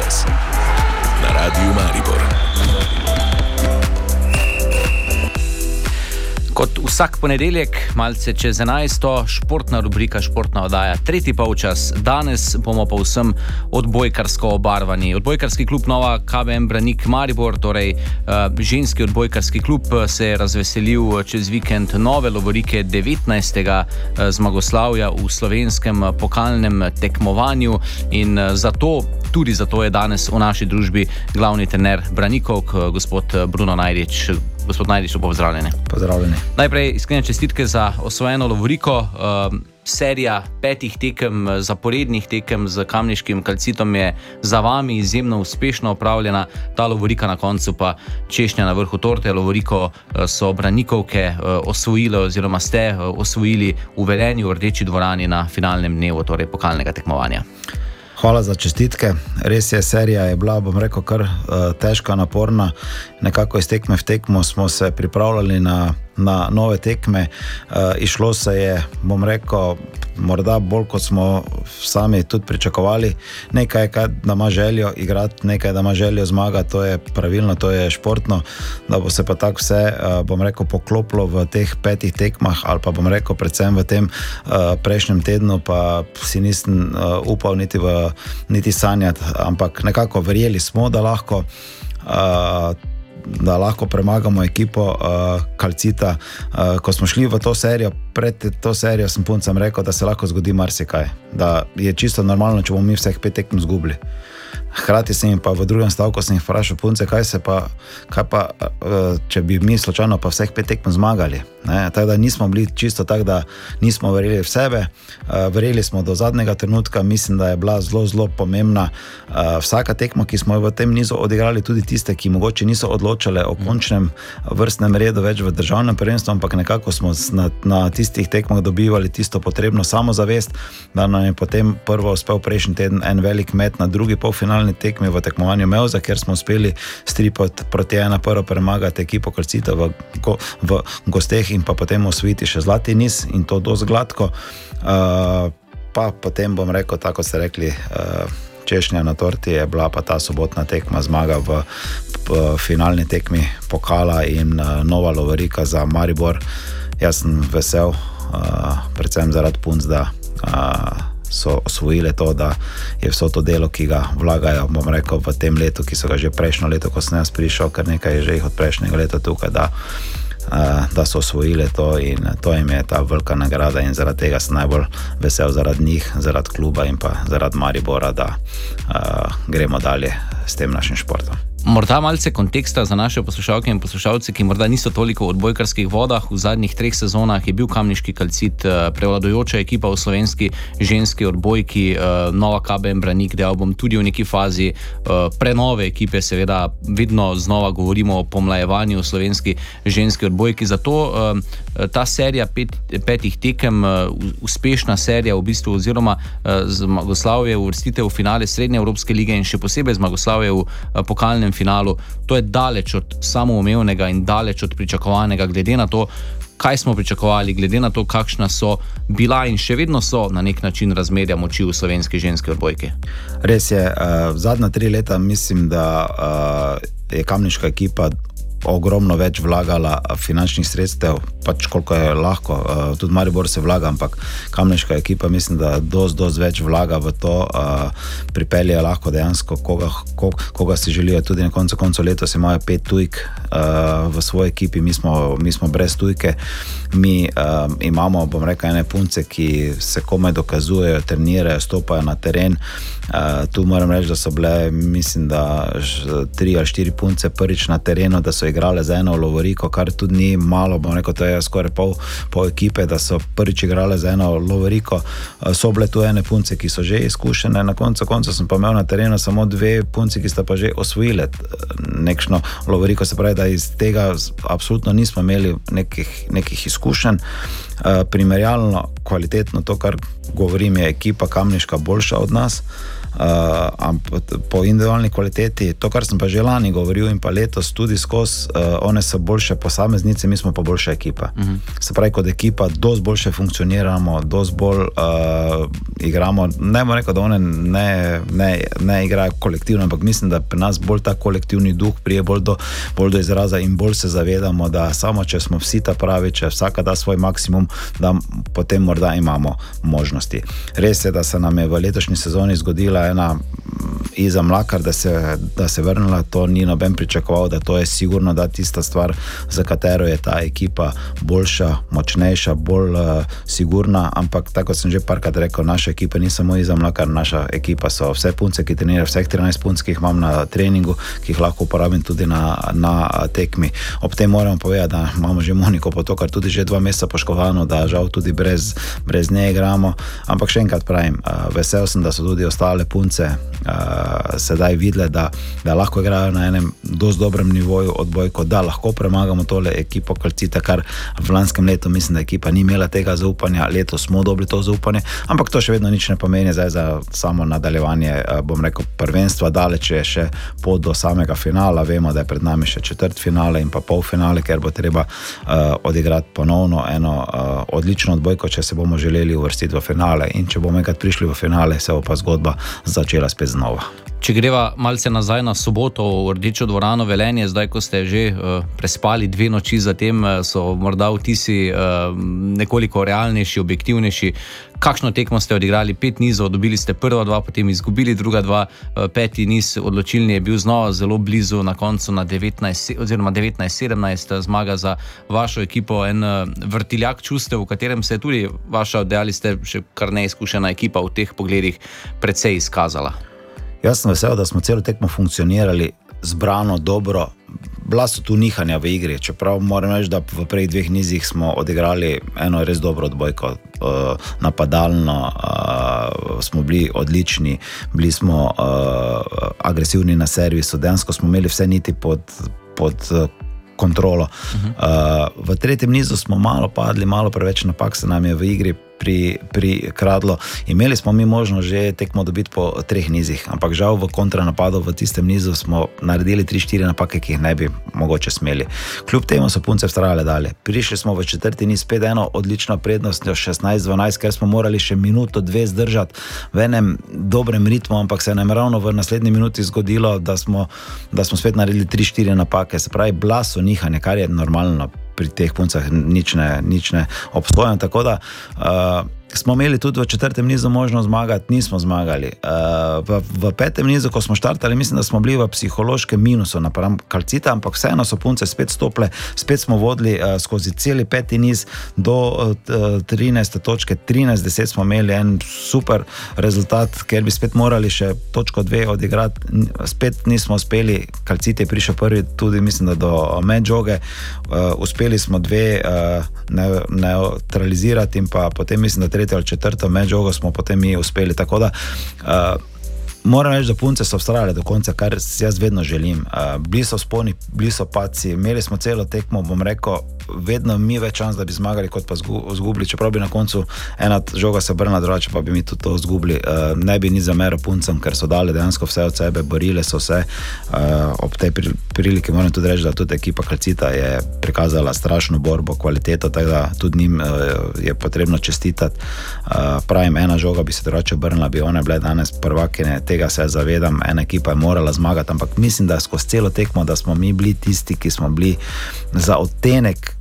polčas na Radiu Maribor. Kot vsak ponedeljek, malce čez 11. športna rubrika, športna oddaja, tretji polčas. Danes bomo pa vsem odbojkarsko obarvani. Odbojkarski klub Nova KBM Branik Maribor, torej uh, ženski odbojkarski klub, se je razveselil čez vikend nove lovorike 19. Uh, zmagoslavja v slovenskem pokalnem tekmovanju in zato. Tudi zato je danes v naši družbi glavni trener Branikov, gospod Bruno Najdič. Gospod Najdiš, pozdravljeni. Pozdravljeni. Najprej iskrene čestitke za osvojeno Lovoriko. Uh, serija petih tekem, zaporednih tekem z kamniškim kalcitom je za vami izjemno uspešno upravljena, ta Lovorika na koncu pa češnja na vrhu torte. Lovoriko uh, so branikovke uh, osvojile, oziroma ste uh, osvojili v Velenju, v Rdeči dvorani na finalnem dnevu, torej pokalnega tekmovanja. Hvala za čestitke. Res je, serija je bila, bom rekel, kar uh, težka, naporna. Nekako iz tekme v tekmo smo se pripravljali na na nove tekme. Uh, išlo se je, bom rekel, morda bolj kot smo sami tudi pričakovali. Nekaj, kaj, da ima željo igrati, nekaj, da ima željo zmagati, to je pravilno, to je športno. Da bo se pa tako vse, uh, bom rekel, poklopilo v teh petih tekmah, ali pa bom rekel, predvsem v tem uh, prejšnjem tednu, pa si nisem uh, upal niti, niti sanjati, ampak nekako verjeli smo, da lahko. Uh, da lahko premagamo ekipo uh, Kalcita. Uh, ko smo šli v to serijo, pred to serijo sem puncem rekel, da se lahko zgodi marsikaj. Da je čisto normalno, če bomo mi vseh pet tekm zgubili. Hrati sem pa v drugem stavku vprašal, punce, kaj se pa, kaj pa, eh, če bi mi slučajno pa vseh pet tekm zmagali. Tako da nismo bili čisto tako, da nismo verjeli v sebe, eh, verjeli smo do zadnjega trenutka, mislim, da je bila zelo, zelo pomembna. Eh, vsaka tekma, ki smo jo v tem nizu odigrali, tudi tiste, ki mogoče niso odločile o končnem vrstnem redu več v državnem prvenstvu, ampak nekako smo na, na tistih tekmah dobivali tisto potrebno samozavest, da nam je potem prvo uspel prejšnji teden en velik met na drugi polfinale finalni tekmi v tekmovanju Meuza, ker smo uspeli stripati proti ena prvo premagati ekipo Krcita v, go, v gosteh in pa potem osvojiti še zlati niz in to dosti gladko. Uh, pa potem bom rekel, tako ste rekli. Uh, Češnja na torti je bila pa ta sobotna tekma zmaga v, v finalni tekmi pokala in uh, nova lovorika za Maribor. Jaz sem vesel, uh, predvsem zaradi punc, da uh, so osvojile to, da je vso to delo, ki ga vlagajo, bom rekel, v tem letu, ki so ga že prejšnjo leto, ko sem jaz prišel, kar nekaj je že jih od prejšnjega leta tukaj. Da, da so osvojili to in to jim je ta velika nagrada, in zaradi tega sem najbolj vesel, zaradi njih, zaradi kluba in pa zaradi Maribora, da uh, gremo dalje s tem našim športom. Morda malce konteksta za naše poslušalke in poslušalce, ki morda niso toliko v odbojkarskih vodah. V zadnjih treh sezonah je bil Kamniški kalcit eh, prevladujoča ekipa v slovenski ženski odbojki, eh, Nova KBM Branik, da bom tudi v neki fazi eh, prenove ekipe, seveda vedno znova govorimo o pomlajevanju v slovenski ženski odbojki. Zato ta serija pet, petih tekem, uspešna serija v bistvu, oziroma zmagoslavje uvrstitev v finale Srednje Evropske lige in še posebej zmagoslavje v pokalnem finalu. To je daleč od samoumevnega in daleč od pričakovanega, glede na to, kaj smo pričakovali, glede na to, kakšna so bila in še vedno so na nek način razmerja moči v slovenski ženski odbojki. Res je, uh, zadnja tri leta mislim, da uh, je kamniška ekipa ogromno več vlagala finančnih sredstev, pač koliko je lahko, uh, tudi Maribor se vlaga, ampak kamniška ekipa mislim, da dosti, dosti več vlaga v to, uh, pripelje lahko dejansko koga, koga, koga si želijo. Tudi na koncu, koncu letos imajo pet tujk uh, v svoji ekipi, mi smo, mi smo brez tujke. Mi uh, imamo, bom rekel, ene punce, ki se komaj dokazujejo, trenirajo, stopajo na teren. Uh, tu moram reči, da so bile, mislim, da tri ali štiri punce prvič na terenu, da so igrale za eno lovoriko, kar tudi ni malo, bom rekel, to je skoraj pol, pol ekipe, da so prvič igrale za eno lovoriko. Uh, so bile tu ene punce, ki so že izkušene, na koncu konca sem pa imel na terenu samo dve punce, ki sta pa že osvojile nekšno lovoriko, se pravi, da iz tega absolutno nismo imeli nekih, nekih izkušenj. Uh, primerjalno, kvalitetno, to, kar govorim, je ekipa Kamniška boljša od nas. uh, po individualni kvaliteti, to, kar sem pa že lani govoril in pa letos tudi skozi, uh, one so boljše posameznice, mi smo pa boljša ekipa. Uh mhm. -huh. Se pravi, kot ekipa, dosti boljše funkcioniramo, dosti bolj uh, igramo. Ne bom rekel, da one ne, ne, ne igrajo kolektivno, ampak mislim, da pri nas bolj ta kolektivni duh prije bolj do, bolj do izraza in bolj se zavedamo, da samo če smo vsi ta pravi, če vsaka da svoj maksimum, da potem morda imamo možnosti. Res je, da se nam je v letošnji sezoni zgodila ena Iza Mlakar, da se, da se vrnila, to ni noben pričakoval, da to je sigurno da tista stvar, za katero je ta ekipa boljša, močnejša, bolj uh, sigurna. Ampak tako sem že parkrat rekel, naša ekipa ni samo Iza Mlakar, naša ekipa so vse punce, ki trenirajo, vseh 13 punc, ki jih imam na treningu, ki jih lahko uporabim tudi na, na tekmi. Ob tem moramo povedati, da imamo že Moniko potokar tudi že dva meseca poškovano, da žal tudi brez, brez nje igramo. Ampak še enkrat pravim, uh, vesel sem, da so tudi ostale punce uh, sedaj videle, da, da lahko igrajo na enem dosti dobrem nivoju odbojko, da lahko premagamo tole ekipo Kalcita, kar v lanskem letu mislim, da ekipa ni imela tega zaupanja, letos smo dobili to zaupanje, ampak to še vedno nič ne pomeni zdaj za samo nadaljevanje, uh, bom rekel, prvenstva, daleč je še pot do samega finala, vemo, da je pred nami še četrt finale in pa pol finale, ker bo treba uh, odigrati ponovno eno uh, odlično odbojko, če se bomo želeli uvrstiti v finale in če bomo enkrat prišli v finale, se bo pa zgodba začela spet znova. Če greva malce nazaj na soboto v Rdečo dvorano Velenje, zdaj ko ste že uh, prespali dve noči, zatem uh, so morda vtisi uh, nekoliko realnejši, objektivnejši. Kakšno tekmo ste odigrali? Pet nizov, dobili ste prva dva, potem izgubili druga dva, uh, peti niz odločilni je bil znova zelo blizu na koncu na 19, oziroma 19-17 zmaga za vašo ekipo. En uh, vrtiljak čustev, v katerem se je tudi vaša, dejali ste, še kar neizkušena ekipa v teh pogledih, precej izkazala. Jaz sem vesel, da smo celo tekmo funkcionirali zbrano, dobro. Bila so tu nihanja v igri, čeprav moram reči, da v prvih dveh nizih smo odigrali eno res dobro odbojko, uh, napadalno, uh, smo bili odlični, bili smo uh, agresivni na servisu, dejansko smo imeli vse niti pod. pod Kontrolo. Uh -huh. uh, v tretjem nizu smo malo padli, malo preveč napak se nam je v igri pri, pri Kradlu. Imeli smo mi možnost že tekmo dobiti po treh nizih, ampak žal v kontranapadu v tistem nizu smo naredili 3-4 napake, ki jih ne bi mogoče smeli. Kljub temu so punce vztrajale dalje. Prišli smo v četrti niz, spet eno odlično prednost, 16-12, ker smo morali še minuto, dve zdržati v enem dobrem ritmu, ampak se nam je ravno v naslednji minuti zgodilo, da smo, da smo spet naredili 3-4 napake. Se pravi, blaso nihanje, kar je normalno pri teh puncah nič ne, nič ne obstojam. Tako da uh, smo imeli tudi v četrtem nizu možnost zmagati, nismo zmagali. Uh, v, v petem nizu, ko smo štartali, mislim, da smo bili v psihološkem minusu napram kalcita, ampak vseeno so punce spet stople, spet smo vodili uh, skozi cel peti niz do uh, 13. točke, 13-10 smo imeli en super rezultat, ker bi spet morali še točko dve odigrati, spet nismo uspeli, kalcit je prišel prvi, tudi mislim, da do medžoge, uh, uspeli smo dve uh, neutralizirati in pa potem mislim, da tretjo ali četrto medžogo smo potem mi uspeli. Tako da uh, moram reči, da punce so vztrajale do konca, kar jaz vedno želim. Uh, bili so sponi, bili so paci, imeli smo celo tekmo, bom rekel vedno mi več čas, da bi zmagali, kot pa izgubili. Čeprav bi na koncu ena žoga se obrnila, drugače pa bi mi tudi to izgubili. Uh, ne bi ni zameril puncem, ker so dali dejansko vse od sebe, borili so se. Uh, ob tej priliki moram tudi reči, da tudi ekipa Kalcita je prikazala strašno borbo, kvaliteto, tako da tudi njim uh, je potrebno čestitati. Uh, pravim, ena žoga bi se drugače obrnila, bi one bile danes prvakine, tega se zavedam, ena ekipa je morala zmagati, ampak mislim, da skozi celo tekmo, da smo mi bili tisti, ki smo bili za odtenek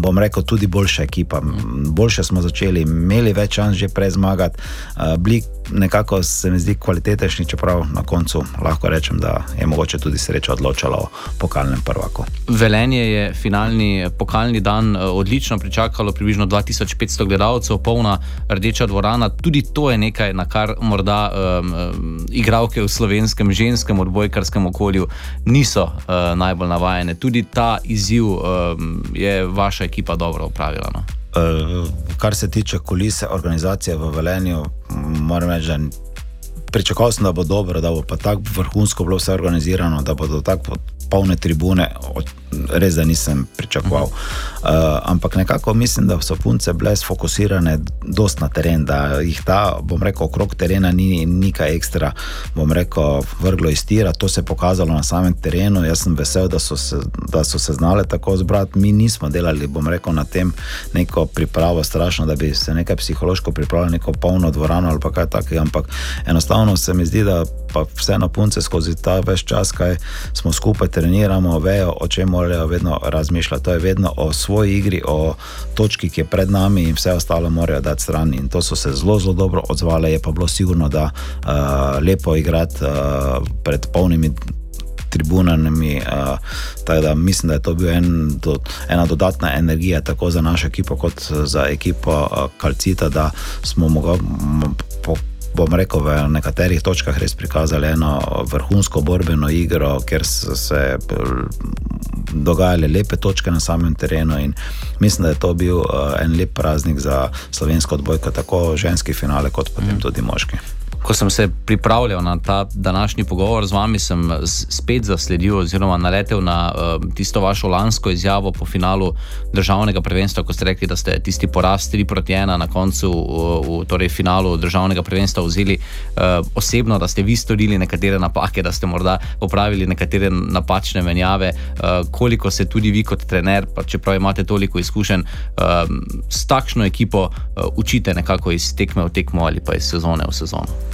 bom rekel, tudi boljša ekipa. Boljše smo začeli, imeli več čas že prej zmagati, bili nekako se mi zdi kvalitetnejši, čeprav na koncu lahko rečem, da je mogoče tudi sreča odločala o pokalnem prvaku. Velenje je finalni pokalni dan eh, odlično pričakalo, približno 2500 gledalcev, polna rdeča dvorana. Tudi to je nekaj, na kar morda um, igralke v slovenskem ženskem odbojkarskem okolju niso uh, najbolj navajene. Tudi ta izziv um, je vaša ekipa dobro upravila. No? Uh, kar se tiče kulise organizacije v Velenju, moram reči, da pričakoval sem, da bo dobro, da bo pa tako vrhunsko bilo vse organizirano, da bodo tako polne tribune. res da nisem pričakoval. Uh, ampak nekako mislim, da so punce bile sfokusirane dost na teren, da jih ta, bom rekel, okrog terena ni nekaj ekstra, bom rekel, vrglo iz tira. To se je pokazalo na samem terenu. Jaz sem vesel, da so se, da so se znali tako zbrati. Mi nismo delali, bom rekel, na tem neko pripravo, strašno, da bi se nekaj psihološko pripravili, neko polno dvorano ali kaj takega. Ampak enostavno se mi zdi, da pa vseeno punce skozi ta več čas, kaj smo skupaj treniramo, vejo, o čem morajo vedno razmišljati. To je vedno o svoji igri, o točki, ki je pred nami in vse ostalo morajo dati stran. In to so se zelo, zelo dobro odzvali. Je pa bilo sigurno, da uh, lepo igrati uh, pred polnimi. Tribunami, uh, da mislim, da je to bila en do, ena dodatna energija, tako za našo ekipo, kot za ekipo uh, Kalcita, da smo mogli bom rekel, v nekaterih točkah res prikazali eno vrhunsko borbeno igro, ker so se dogajale lepe točke na samem terenu. Mislim, da je to bil uh, en lep praznik za slovensko odbojko, tako ženski finale, kot potem mm. tudi moški. Ko sem se pripravljal na ta današnji pogovor z vami, sem spet zasledil oziroma naletel na uh, tisto vašo lansko izjavo po finalu državnega prvenstva, ko ste rekli, da ste tisti poraz 3 proti 1 na koncu v, v torej finalu državnega prvenstva vzeli uh, osebno, da ste vi storili nekatere napake, da ste morda popravili nekatere napačne menjave, uh, koliko se tudi vi kot trener, pa čeprav imate toliko izkušenj, uh, s takšno ekipo uh, učite nekako iz tekme v tekmo ali pa iz sezone v sezono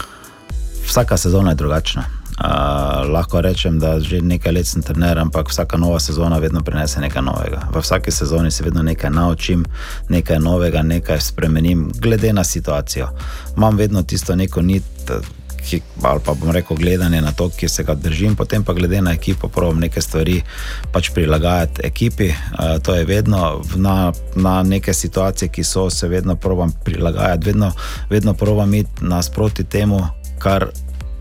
vsaka sezona je drugačna. Uh, lahko rečem, da že nekaj let sem trener, ampak vsaka nova sezona vedno prinese nekaj novega. V vsaki sezoni se vedno nekaj naučim, nekaj novega, nekaj spremenim, glede na situacijo. Imam vedno tisto neko nit, ki, ali pa bom rekel, gledanje na to, ki se ga držim, potem pa glede na ekipo, pravim nekaj stvari pač prilagajati ekipi. Uh, to je vedno na, na neke situacije, ki so, se vedno probujem prilagajati, vedno, vedno probujem iti nasproti temu kar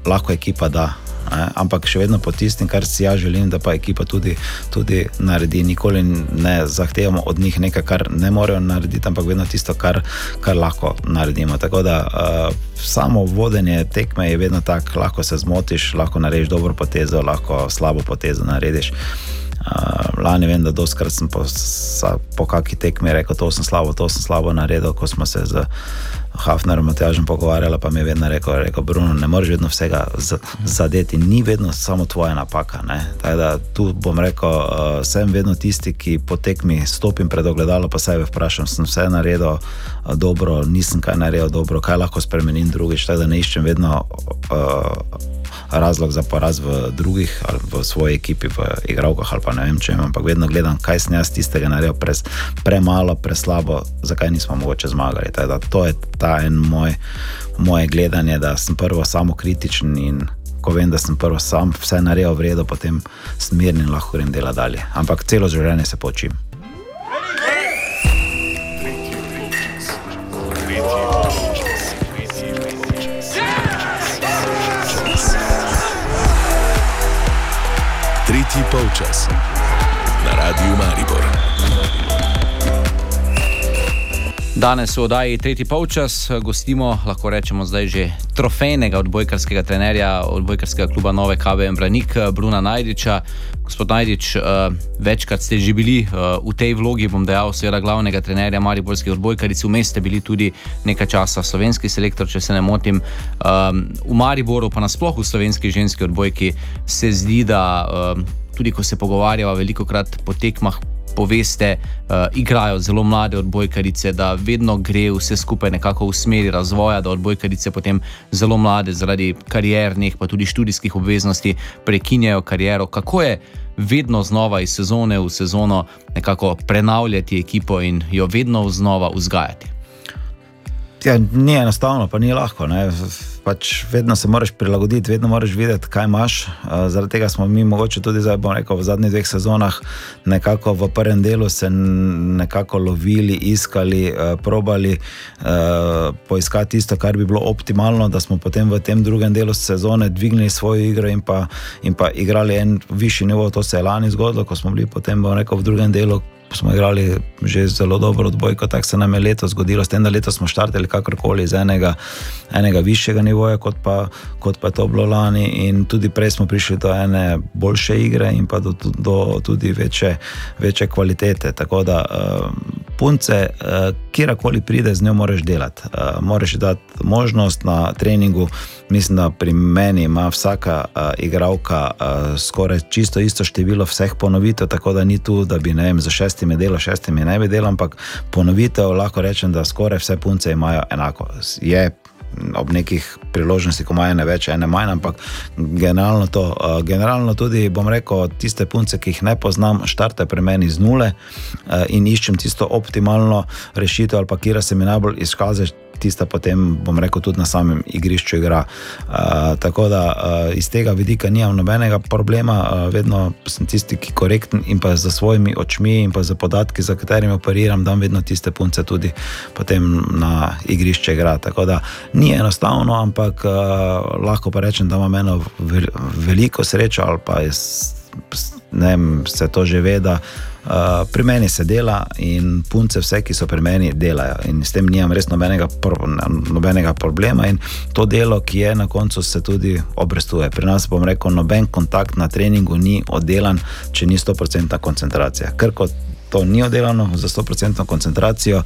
lahko ekipa da. Ne? Ampak še vedno po tistem, kar si jaz želim, da pa ekipa tudi, tudi naredi. Nikoli ne zahtevamo od njih nekaj, kar ne morejo narediti, ampak vedno tisto, kar, kar lahko naredimo. Tako da uh, samo vodenje tekme je vedno tako, lahko se zmotiš, lahko narediš dobro potezo, lahko slabo potezo narediš. Uh, lani vem, da doskrat sem po, po kakšni tekmi rekel, to sem slabo, to sem slabo naredil, ko smo se z Hafnerom Matjažem pogovarjala, pa mi je vedno rekel, rekel Bruno, ne moreš vedno vsega zadeti, ni vedno samo tvoja napaka. Da, tu bom rekel, uh, sem vedno tisti, ki po tekmi stopim pred ogledalo, pa sebe vprašam, sem vse naredil uh, dobro, nisem kaj naredil dobro, kaj lahko spremenim drugič, da ne iščem vedno. Uh, razlog za poraz v drugih ali v svoji ekipi, v igravkah ali pa ne vem če, ampak vedno gledam, kaj sem jaz tistega naredil pre, premalo, preslabo, zakaj nismo mogoče zmagali. Teda, to je ta en moj, moje gledanje, da sem prvo samo kritičen in ko vem, da sem prvo sam vse naredil v redu, potem smirni in lahko grem dela dalje. Ampak celo življenje se počim. Tretji polčas na Radiu Maribor. Danes v oddaji tretji polčas gostimo, lahko rečemo, zdaj že trofejnega odbojkarskega trenerja, odbojkarskega kluba Nove KBM Branik, Bruna Najdiča. Gospod Najdič, uh, večkrat ste že bili v tej vlogi, bom dejal, seveda glavnega trenerja Mariborskih odbojkaric, vmes ste bili tudi nekaj časa slovenski selektor, če se ne motim. Um, v Mariboru, pa nasplošno v slovenski ženski odbojki, se zdi, da um, tudi ko se pogovarjava veliko krat po tekmah, poveste, uh, igrajo zelo mlade odbojkarice, da vedno gre vse skupaj nekako v smeri razvoja, da odbojkarice potem zelo mlade zaradi kariernih, pa tudi študijskih obveznosti prekinjajo kariero. Kako je vedno znova iz sezone v sezono nekako prenavljati ekipo in jo vedno znova vzgajati? Ja, ni enostavno, pa ni lahko. Ne pač vedno se moraš prilagoditi, vedno moraš vedeti, kaj imaš. Uh, zaradi tega smo mi, mogoče tudi zdaj, rekel, v zadnjih dveh sezonah, nekako v prvem delu se nekako lovili, iskali, uh, probali uh, poiskati tisto, kar bi bilo optimalno, da smo potem v tem drugem delu sezone dvignili svojo igro in pa, in pa igrali en višji nivo. To se je lani zgodilo, ko smo bili potem rekel, v drugem delu smo igrali že zelo dobro odbojko, tako se nam je letos zgodilo, s tem, da letos smo štartili kakorkoli iz enega, enega višjega nivoja, kot pa, kot pa je to bilo lani. In tudi prej smo prišli do ene boljše igre in pa do, do tudi večje, večje kvalitete. Tako da uh, punce, uh, kjerkoli pride, z njo moraš delati. Uh, moraš dati možnost na treningu. Mislim, da pri meni ima vsaka uh, igralka uh, skoraj čisto isto število vseh ponovitev, tako da ni tu, da bi vem, za šestimi delo, šestimi ne bi delo, ampak ponovitev lahko rečem, da skoraj vse punce imajo enako. Je ob nekih priložnostih, ko imajo ne več, ene manj, ampak generalno to. Uh, generalno tudi bom rekel, tiste punce, ki jih ne poznam, štarte pri meni z nule uh, in iščem tisto optimalno rešitev, ali pa kira se mi najbolj izkaže tista potem, bom rekel, tudi na samem igrišču igra. Uh, tako da uh, iz tega vidika nimam nobenega problema, uh, vedno sem tisti, ki je korekten in pa za svojimi očmi in pa za podatki, za katerimi operiram, da vedno tiste punce tudi potem na igrišče igra. Tako da ni enostavno, ampak uh, lahko pa rečem, da imam eno veliko srečo ali pa je, ne vem, se to že ve. Uh, pri meni se dela in punce, vse, ki so pri meni, delajo. In s tem nimam res nobenega, nobenega problema. In to delo, ki je na koncu, se tudi obrestuje. Pri nas, bom rekel, noben kontakt na treningu ni oddelan, če ni 100% koncentracija. Ker kot to ni oddelano za 100% koncentracijo,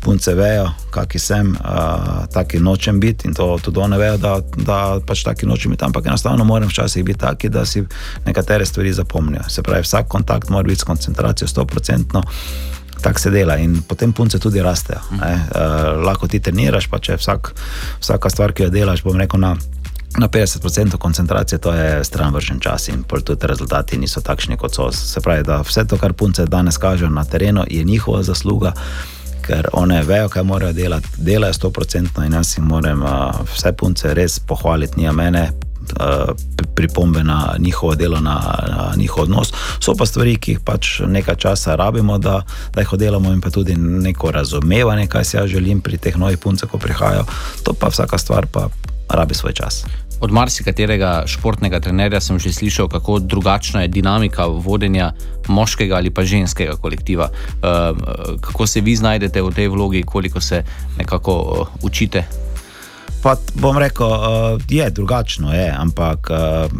punce vejo, kakšni sem, uh, taki nočem biti in to tudi one vejo, da, da pač taki nočem biti. Ampak enostavno moram včasih biti taki, da si nekatere stvari zapomnijo. Se pravi, vsak kontakt mora biti s koncentracijo 100%. Tako se dela in potem punce tudi rastejo. Uh, lahko ti treniraš, pa če vsak, vsaka stvar, ki jo delaš, bom rekel na Na 50% koncentracije to je stran vržen čas in tudi rezultati niso takšni, kot so. Se pravi, da vse to, kar punce danes kažejo na terenu, je njihova zasluga, ker one vejo, kaj morajo delati, delajo 100% in jaz jim moram uh, vse punce res pohvaliti, ni mene. Pripombe na njihovo delo, na, na njihov odnos. So pa stvari, ki jih pač nekaj časa rabimo, da, da jih oddelamo, in pa tudi neko razumevanje, kaj si jaz želim pri teh novih puncah, ko prihajajo. To pa vsaka stvar pa rabi svoj čas. Od marsikaterega športnega trenerja sem že slišal, kako drugačna je dinamika vodenja moškega ali pa ženskega kolektiva. Uh, kako se vi znajdete v tej vlogi, koliko se nekako uh, učite? Pa bom rekel, uh, je drugačno, je, ampak. Uh,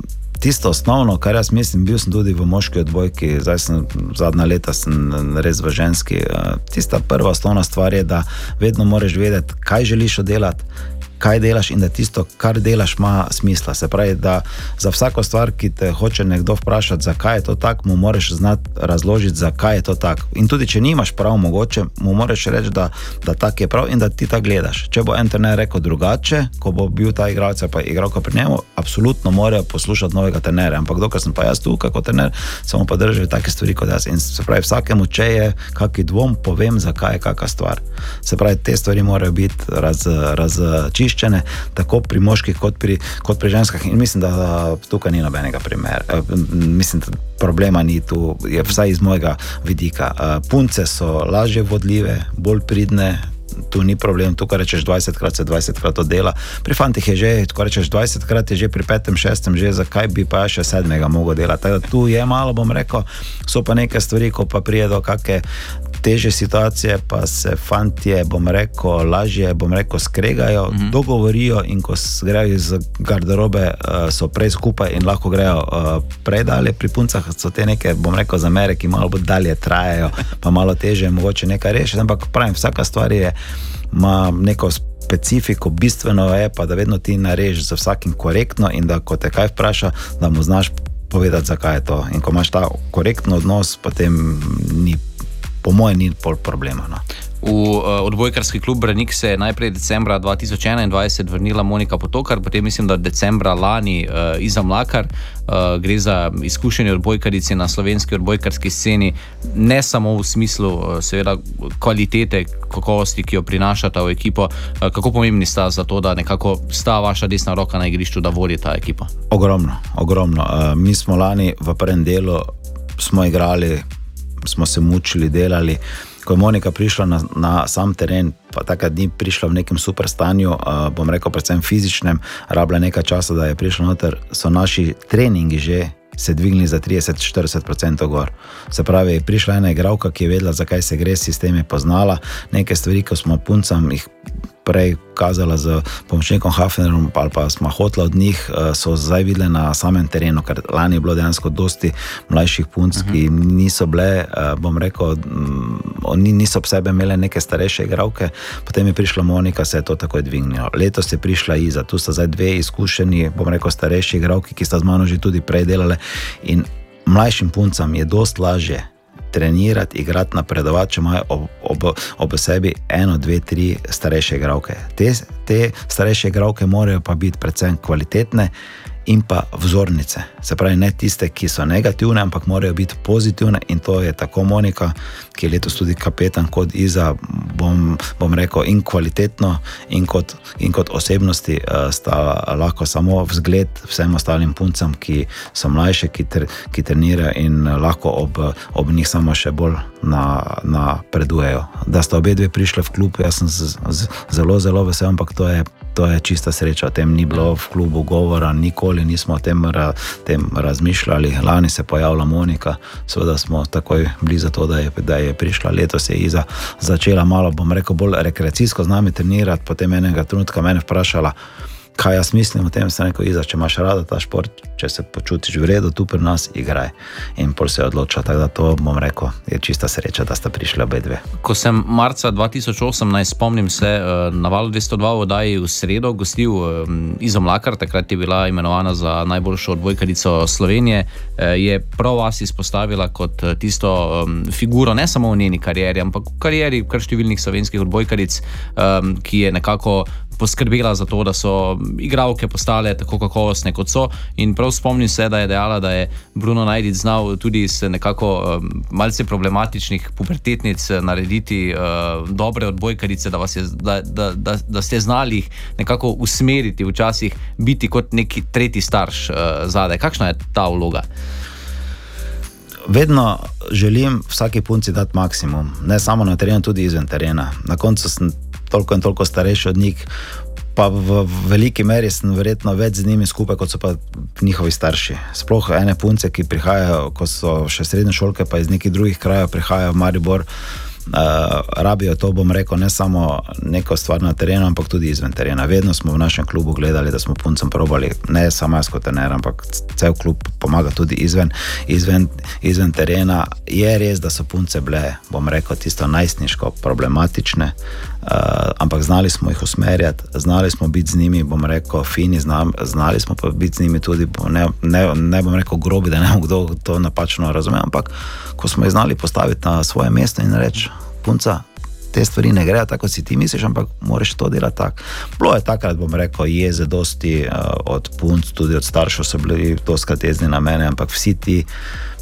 Tisto osnovno, kar jaz mislim, bil sem tudi v moški odbojki, zdaj sem zadnja leta sem res v ženski. Tista prva osnovna stvar je, da vedno moraš vedeti, kaj želiš oddelati, kaj delaš in da tisto, kar delaš, ima smisla. Se pravi, da za vsako stvar, ki te hoče nekdo vprašati, zakaj je to tako, mu moraš znati razložiti, zakaj je to tako. In tudi, če nimaš prav, mogoče mu moraš reči, da, da tako je prav in da ti tako gledaš. Če bo en trener rekel drugače, ko bo bil ta igralec pa igralka pri njemu, absolutno morajo poslušati novega trenera. Ampak dokler sem pa jaz tukaj kot trener, samo pa držim take stvari kot jaz. In se pravi, vsakemu, če je kakšen dvom, povem, zakaj je kakšna stvar. Se pravi, te stvari morajo biti razčiščene. Izkoriščene, tako pri moških, kot pri, kot pri ženskah. In mislim, da tukaj ni nobenega primera. Eh, mislim, da problema ni tu, je vsaj iz mojega vidika. Eh, punce so lažje vodljive, bolj pridne. Tu ni problem, tu rečeš 20 krat, se 20 krat dela. Pri fantih je že, ko rečeš 20 krat, je že pri petem, šestem, že zakaj bi pa še sedmega mogel delati. Tako da tu je malo, bom rekel, so pa neke stvari, ko pa prije do kakšne teže situacije, pa se fantje, bom rekel, lažje, bom rekel, skregajo, mm -hmm. dogovorijo in ko grejo iz garderobe, uh, so prej skupaj in lahko grejo uh, prej dalje. Pri puncah so te neke, bom rekel, zamere, ki malo bolj dalje trajajo, pa malo teže, mogoče nekaj rešiti. Ampak pravim, vsaka stvar je, ima neko specifiko, bistveno je pa, da vedno ti narežeš za vsakim korektno in da ko te kaj vpraša, da mu znaš. Povedati, zakaj je to. In ko imaš ta korekten odnos, potem ni po mojem, ni pol problema. No. V uh, odbojkarski klub Branik se je najprej decembra 2021 vrnila Monika Potokar, potem mislim, da decembra lani uh, Iza Mlakar. Uh, gre za izkušenje odbojkarice na slovenski odbojkarski sceni, ne samo v smislu uh, seveda, kvalitete, kakovosti, ki jo prinašata v ekipo. Uh, kako pomembni sta za to, da nekako sta vaša desna roka na igrišču, da vodi ta ekipa? Ogromno, ogromno. Uh, mi smo lani v prvem delu igrali smo se mučili, delali. Ko je Monika prišla na, na sam teren, pa takrat ni prišla v nekem super stanju, uh, bom rekel, predvsem fizičnem, rabila nekaj časa, da je prišla noter, so naši treningi že se dvignili za 30-40% gor. Se pravi, prišla ena igralka, ki je vedela, zakaj se gre, sistem je poznala, nekaj stvari, ko smo puncam jih prej kazala z pomočnikom Hafnerom, ali pa smo hotla od njih, eh, so zdaj videli na samem terenu, ker lani je bilo dejansko dosti mlajših punc, uh -huh. ki mhm. niso bile, eh, bom rekel, oni niso ob sebi imeli neke starejše igralke, potem je prišla Monika, se je to takoj dvignilo. Letos je prišla Iza, tu sta zdaj dve izkušeni, bom rekel, starejši igralki, ki sta z mano že tudi prej delali in mlajšim puncam je dosti lažje trenirati, igrati, napredovati, če imajo ob, ob, ob sebi eno, dve, tri starejše igralke. Te, te starejše igralke morajo pa biti predvsem kvalitetne in pa vzornice. Se pravi, ne tiste, ki so negativne, ampak morajo biti pozitivne in to je tako Monika, ki je letos tudi kapetan, kot Iza, bom, bom rekel, in kvalitetno, in kot, in kot osebnosti uh, sta lahko samo vzgled vsem ostalim puncam, ki so mlajše, ki, ter, ki trenirajo in lahko ob, ob njih samo še bolj napredujejo. Na da sta obe dve prišle v klub, jaz sem z, z, zelo, zelo vesel, ampak to je to je čista sreča. O tem ni bilo v klubu govora, nikoli nismo o tem, ra, tem razmišljali. Lani se je pojavila Monika, seveda smo takoj bili za to, da je, da je prišla. Letos je Iza začela malo, bom rekel, bolj rekreacijsko z nami trenirati, potem enega trenutka me vprašala kaj jaz mislim o tem, sem rekel, Iza, če imaš rada ta šport, če se počutiš v redu, tu pri nas igraj. In pol se je odločil, da to bom rekel, je čista sreča, da sta prišli obe dve. Ko sem marca 2008, naj spomnim se, eh, na valu 202 oddaji v sredo gostil eh, Izo Mlakar, takrat je bila imenovana za najboljšo odbojkarico Slovenije, eh, je prav vas izpostavila kot tisto figuro, ne samo v njeni karieri, ampak v karieri kar številnih slovenskih odbojkaric, ki je nekako poskrbela za to, da so igralke postale tako kakovostne, kot so. In prav spomnim se, da je dejala, da je Bruno Najdic znal tudi iz nekako um, malce problematičnih pubertetnic narediti uh, dobre odbojkarice, da, je, da, da, da, da ste znali jih nekako usmeriti, včasih biti kot neki tretji starš uh, zadaj. Kakšna je ta vloga? Vedno želim vsaki punci dati maksimum, ne samo na terenu, tudi izven terena. Na koncu sem toliko in toliko starejši od njih, pa v veliki meri sem verjetno več z njimi skupaj, kot so pa njihovi starši. Sploh ene punce, ki prihajajo, ko so še srednje šolke, pa iz nekih drugih krajev prihajajo v Maribor uh, rabijo to, bom rekel, ne samo neko stvar na terenu, ampak tudi izven terena. Vedno smo v našem klubu gledali, da smo puncem probali, ne samo jaz kot trener, ampak cel klub pomaga tudi izven, izven, izven terena. Je res, da so punce bile, bom rekel, tisto najstniško problematične, ampak znali smo jih usmerjati, znali smo biti z njimi, bom rekel, fini, znam, znali smo pa biti z njimi tudi, ne, ne, ne bom rekel grobi, da ne bo kdo to napačno razumel, ampak ko smo jih znali postaviti na svoje mesto in reči, punca, te stvari ne grejo tako, kot si ti misliš, ampak moraš to delati tako. Bilo je takrat, bom rekel, jeze dosti uh, od punc, tudi od staršev so bili doskrat jezni na mene, ampak vsi ti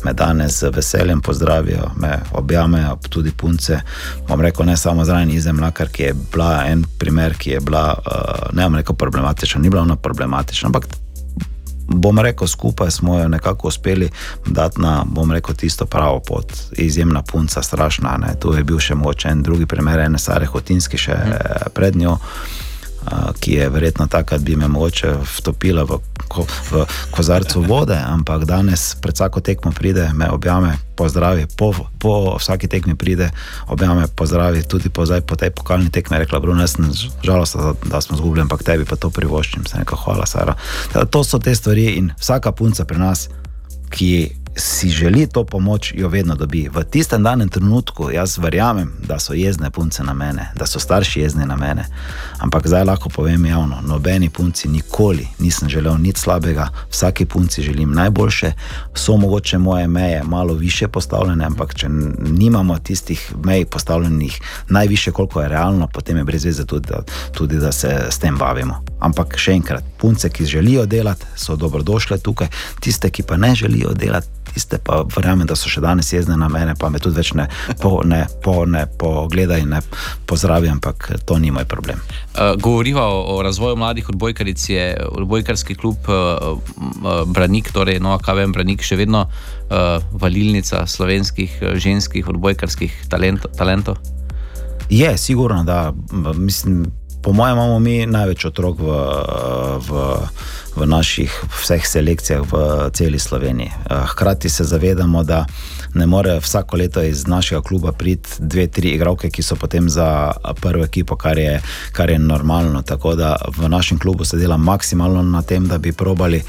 me danes z veseljem pozdravijo, me objamejo, tudi punce. Bom rekel, ne samo zraven izemlja, ki je bila en primer, ki je bila, uh, ne bom rekel, problematična, ni bila ona problematična, ampak bom rekel, skupaj smo jo nekako uspeli dati na, bom rekel, tisto pravo pot. Izjemna punca, strašna. Ne. Tu je bil še močen, drugi primer, ene Sare Hotinski, še mm. pred njo ki je verjetno takrat bi me mogoče vtopila v, ko, v kozarcu vode, ampak danes pred vsako tekmo pride, me objame, pozdravi, po, po vsaki tekmi pride, objame, pozdravi, tudi po, zdaj, po tej pokalni tekmi, rekla Bruno, jaz sem žalosten, da, smo zgubljeni, ampak tebi pa to privoščim, se nekaj hvala, Sara. To so te stvari in vsaka punca pri nas, ki si želi to pomoč, jo vedno dobi. V tistem danem trenutku jaz verjamem, da so jezne punce na mene, da so starši jezni na mene. Ampak zdaj lahko povem javno, nobeni punci nikoli nisem želel nič slabega, vsaki punci želim najboljše. So mogoče moje meje malo više postavljene, ampak če nimamo tistih mej postavljenih najviše, koliko je realno, potem je brez veze tudi, tudi, da se s tem bavimo. Ampak še enkrat, punce, ki želijo delati, so dobrodošle tukaj, tiste, ki pa ne želijo delati tiste pa verjamem, da so še danes jezne na mene, pa me tudi več ne, po, ne, po, ne pogledaj in ne pozdravi, ampak to ni moj problem. Uh, govoriva o, o razvoju mladih odbojkaric, je odbojkarski klub uh, Branik, torej Nova KVM Branik, še vedno uh, valilnica slovenskih ženskih odbojkarskih talento, talentov. Je, sigurno, da mislim. Po mojem, imamo mi največ otrok v, v, v naših vseh selekcijah v celi Sloveniji. Uh, hkrati se zavedamo, da ne more vsako leto iz našega kluba priti dve, tri igralke, ki so potem za prvo ekipo, kar je, kar je normalno. Tako da v našem klubu se dela maksimalno na tem, da bi probali.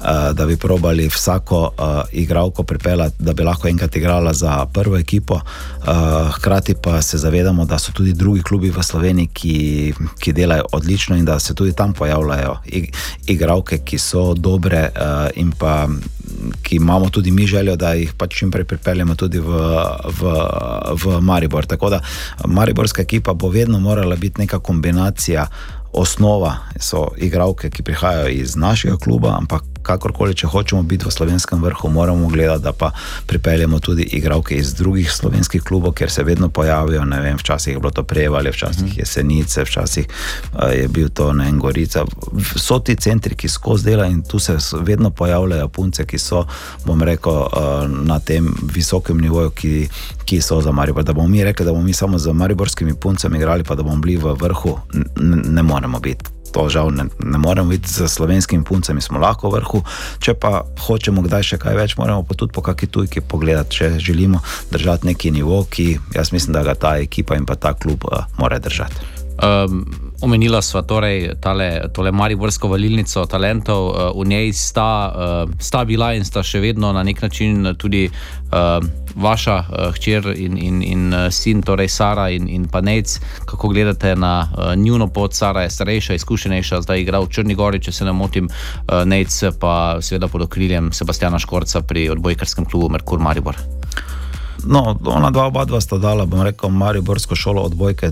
Uh, da bi probali vsako uh, igralko pripeljati, da bi lahko enkrat igrala za prvo ekipo. Uh, hkrati pa se zavedamo, da so tudi drugi klubi v Sloveniji, ki, ki delajo odlično in da se tudi tam pojavljajo igralke, ki so dobre uh, in pa ki imamo tudi mi željo, da jih pač čim prej pripeljemo tudi v, v, v Maribor. Tako da Mariborska ekipa bo vedno morala biti neka kombinacija. Osnova so igralke, ki prihajajo iz našega kluba, ampak kakorkoli, če hočemo biti v slovenskem vrhu, moramo gledati, da pa pripeljemo tudi igralke iz drugih slovenskih klubov, ker se vedno pojavijo. Vem, včasih je bilo to prevalje, včasih mhm. je senice, včasih je bil to ne gorica. So ti centri, ki skozi dela in tu se vedno pojavljajo punce, ki so, bom rekel, na tem visokem nivoju, ki, ki so za Maribor. Da bomo mi rekli, da bomo mi samo z mariborskimi puncami igrali, pa da bomo bili v vrhu, ne moremo biti to žal ne, ne moremo videti za slovenskimi puncami, smo lahko v vrhu. Če pa hočemo kdaj še kaj več, moramo pa tudi po kakšni tujki pogledati, če želimo držati neki nivo, ki jaz mislim, da ga ta ekipa in pa ta klub uh, mora držati. Um, omenila sva torej tale, tole Mariborsko valilnico talentov, uh, v njej sta, uh, sta bila in sta še vedno na nek način tudi uh, vaša hčer in, in, in sin, torej Sara in, in pa Nec. Kako gledate na njuno pot? Sara je starejša, izkušenejša, zdaj igra v Črni Gori, če se ne motim, Nec pa seveda pod okriljem Sebastiana Škorca pri odbojkarskem klubu Merkur Maribor. No, ona dva, oba dva sta dala, bom rekel, Mariborsko šolo odbojke,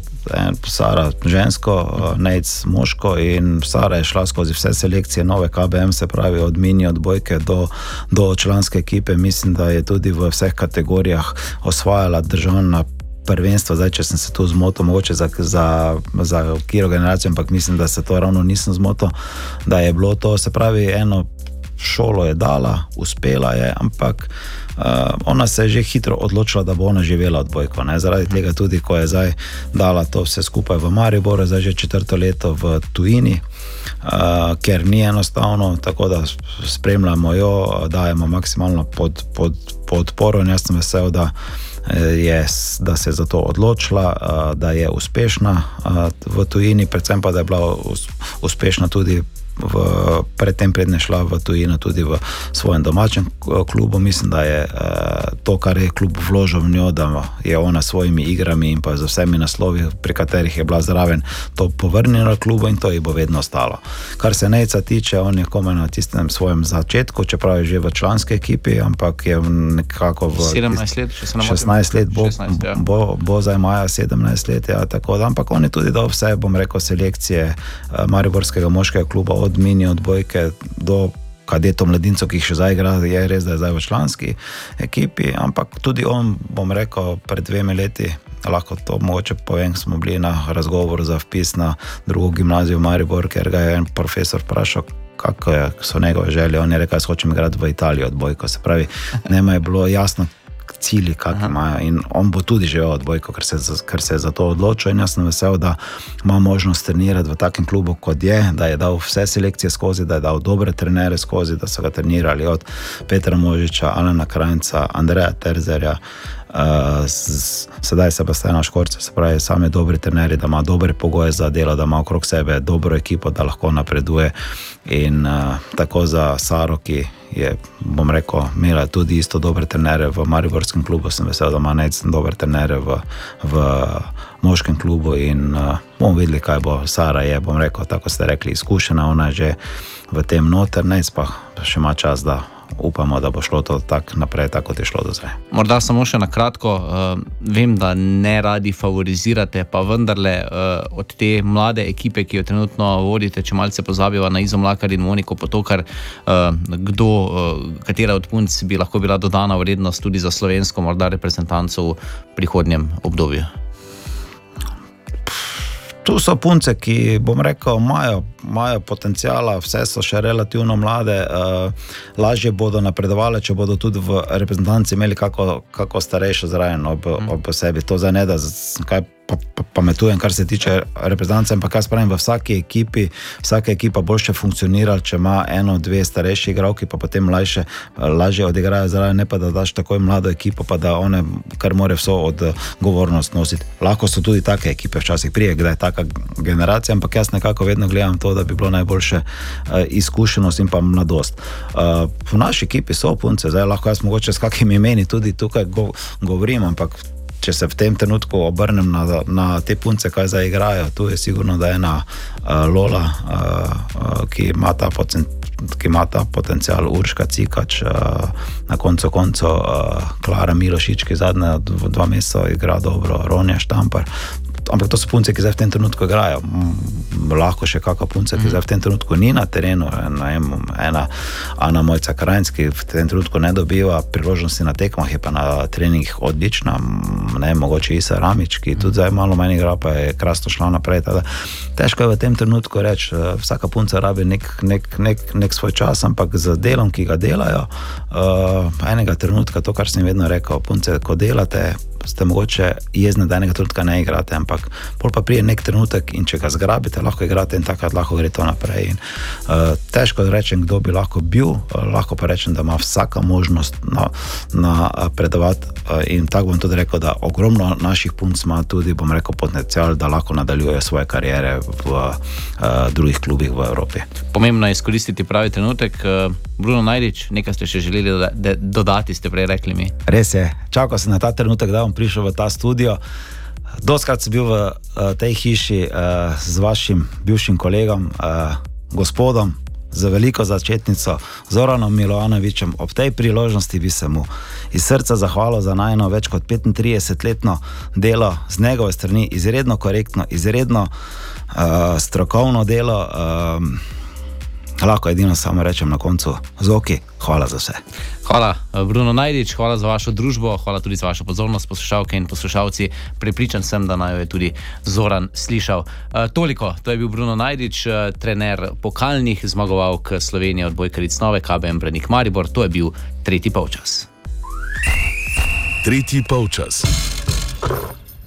Sara žensko, eh, Nec moško in Sara je šla skozi vse selekcije, nove KBM, se pravi od mini odbojke do, do članske ekipe. Mislim, da je tudi v vseh kategorijah osvajala državna. Prvenstvo, zdaj, če sem se tu zmotil, mogoče za, za, za kiro generacijo, ampak mislim, da se to ravno nisem zmotil, da je bilo to, se pravi, eno šolo je dala, uspela je, ampak ona se je že hitro odločila, da bo ona živela od bojko. Ne? Zaradi tega tudi, ko je zdaj dala to vse skupaj v Mariboru, zdaj že četrto leto v tujini, uh, ker ni enostavno, tako da spremljamo jo, dajemo maksimalno pod, pod, podporo in jaz sem vesel, da. Je, da se je za to odločila, da je uspešna v tujini, predvsem pa, da je bila uspešna tudi v, predtem predne šla v tujino, tudi v svojem domačem klubu. Mislim, da je uh, to, kar je klub vložil v njo, da je ona s svojimi igrami in pa z vsemi naslovi, pri katerih je bila zraven, to povrnila klubu in to ji bo vedno ostalo. Kar se Nejca tiče, on je komaj na tistem svojem začetku, čeprav je že v članski ekipi, ampak je nekako v 17 let, 16 let, bo, 16, ja. bo, bo zdaj maja 17 let. Ja, tako, ampak on je tudi dal vse, bom rekel, selekcije uh, Mariborskega moškega kluba od mini odbojke do kadetov mladincev, ki jih še zdaj igra, je res, da je zdaj v članski ekipi, ampak tudi on, bom rekel, pred dvemi leti. Lahko to mogoče povem, smo bili na razgovoru za vpis na drugo gimnazijo v Maribor, ker ga je en profesor vprašal, kako je, so njegove želje. On je rekel, da hočem igrati v Italiji odbojko. Se pravi, ne je bilo jasno, cilji, kakšne imajo. In on bo tudi že odbojko, ker se, ker se je za to odločil. In jaz sem vesel, da ima možnost trenirati v takem klubu, kot je, da je dal vse selekcije skozi, da je dal dobre trenere skozi, da so ga trenirali od Petra Možiča, Alena Krajnca, Andreja Terzerja. Uh, sedaj se pa ste na škorcu, se pravi, sami dobri trenerji, da ima dobre pogoje za delo, da ima okrog sebe dobro ekipo, da lahko napreduje. In uh, tako za Saro, ki je, bom rekel, imela tudi isto dobre trenere v Mariborskem klubu, sem vesel, da ima nekaj dobre trenere v, v moškem klubu. In uh, bomo videli, kaj bo Sara je, bom rekel, tako ste rekli, izkušena, ona je že v tem noter, ne pa še ima čas, da upamo, da bo šlo to tako naprej, tako kot je šlo do zdaj. Morda samo še na kratko, uh, vem, da ne radi favorizirate, pa vendarle uh, od te mlade ekipe, ki jo trenutno vodite, če malce pozabiva na Izomlakar in Moniko Potokar, uh, kdo, uh, katera od punc bi lahko bila dodana vrednost tudi za slovensko, morda reprezentancov v prihodnjem obdobju tu so punce, ki, bom rekel, imajo, imajo potencijala, vse so še relativno mlade, uh, lažje bodo napredovali, če bodo tudi v reprezentanci imeli kako, kako starejšo zraven ob, mm. ob sebi. To za ne da, kaj pametujem, kar se tiče reprezentance, ampak jaz pravim, v vsaki ekipi, vsaka ekipa boljše funkcionira, če ima eno, dve starejši igralki, pa potem mlajše, lažje odigrajo, zaradi ne pa da daš takoj mlado ekipo, pa da one kar more vso odgovornost nositi. Lahko so tudi take ekipe, včasih prije, kdaj je taka generacija, ampak jaz nekako vedno gledam to, da bi bilo najboljše uh, izkušenost in pa mladost. Uh, v naši ekipi so punce, zdaj lahko jaz mogoče s kakimi imeni tudi tukaj go, govorim, ampak če se v tem trenutku obrnem na, na te punce, kaj zdaj igrajo, tu je sigurno, da je ena uh, Lola, uh, uh, ki ima ta potencial. Ki ima ta potencial, Urška Cikač, na koncu koncev, Klara Milošič, ki zadnja dva meseca igra dobro, Ronja Štampar ampak to so punce, ki zdaj v tem trenutku igrajo. Lahko še kakšna punca, ki zdaj v tem trenutku ni na terenu. Ena Ana Mojca Krajnc, ki v tem trenutku ne dobiva priložnosti na tekmah, je pa na treningih odlična. Ne, mogoče Isa Ramič, ki tudi zdaj malo manj igra, pa je krasno šla naprej. Tada. Težko je v tem trenutku reči, vsaka punca rabi nek, nek, nek, nek svoj čas, ampak z delom, ki ga delajo, uh, enega trenutka, to, kar sem vedno rekel, punce, ko delate, ste mogoče jezni, da enega trenutka ne igrate, ampak pol pa prije nek trenutek in če ga zgrabite, lahko igrate in takrat lahko gre to naprej. In, uh, težko rečem, kdo bi lahko bil, uh, lahko pa rečem, da ima vsaka možnost napredovati. Na, uh, in tako bom tudi rekel, da ogromno naših punc ima tudi, bom rekel, potencial, da lahko nadaljujejo svoje karijere v uh, drugih klubih v Evropi. Pomembno je izkoristiti pravi trenutek. Uh, Bruno Najdič, nekaj ste še želeli dodati, ste prej rekli mi. Res je, čakal sem na ta trenutek, da bom prišel v ta studio. Doskrat sem bil v uh, tej hiši uh, z vašim bivšim kolegom, uh, gospodom, za veliko začetnico, Zoranom Milovanovičem. Ob tej priložnosti bi se mu iz srca zahvalil za najno več kot 35-letno delo z njegove strani, izredno korektno, izredno uh, strokovno delo. Uh, Lahko edino samo rečem na koncu, zoki, hvala za vse. Hvala, Bruno Najdič, hvala za vašo družbo, hvala tudi za vašo pozornost, poslušalke in poslušalci. Pripričan sem, da naj jo je tudi Zoran slišal. E, toliko, to je bil Bruno Najdič, eh, trener pokalnih zmagovalk Slovenije od Bojkaric Nove, KBM Brenik Maribor. To je bil tretji polčas. Tretji polčas.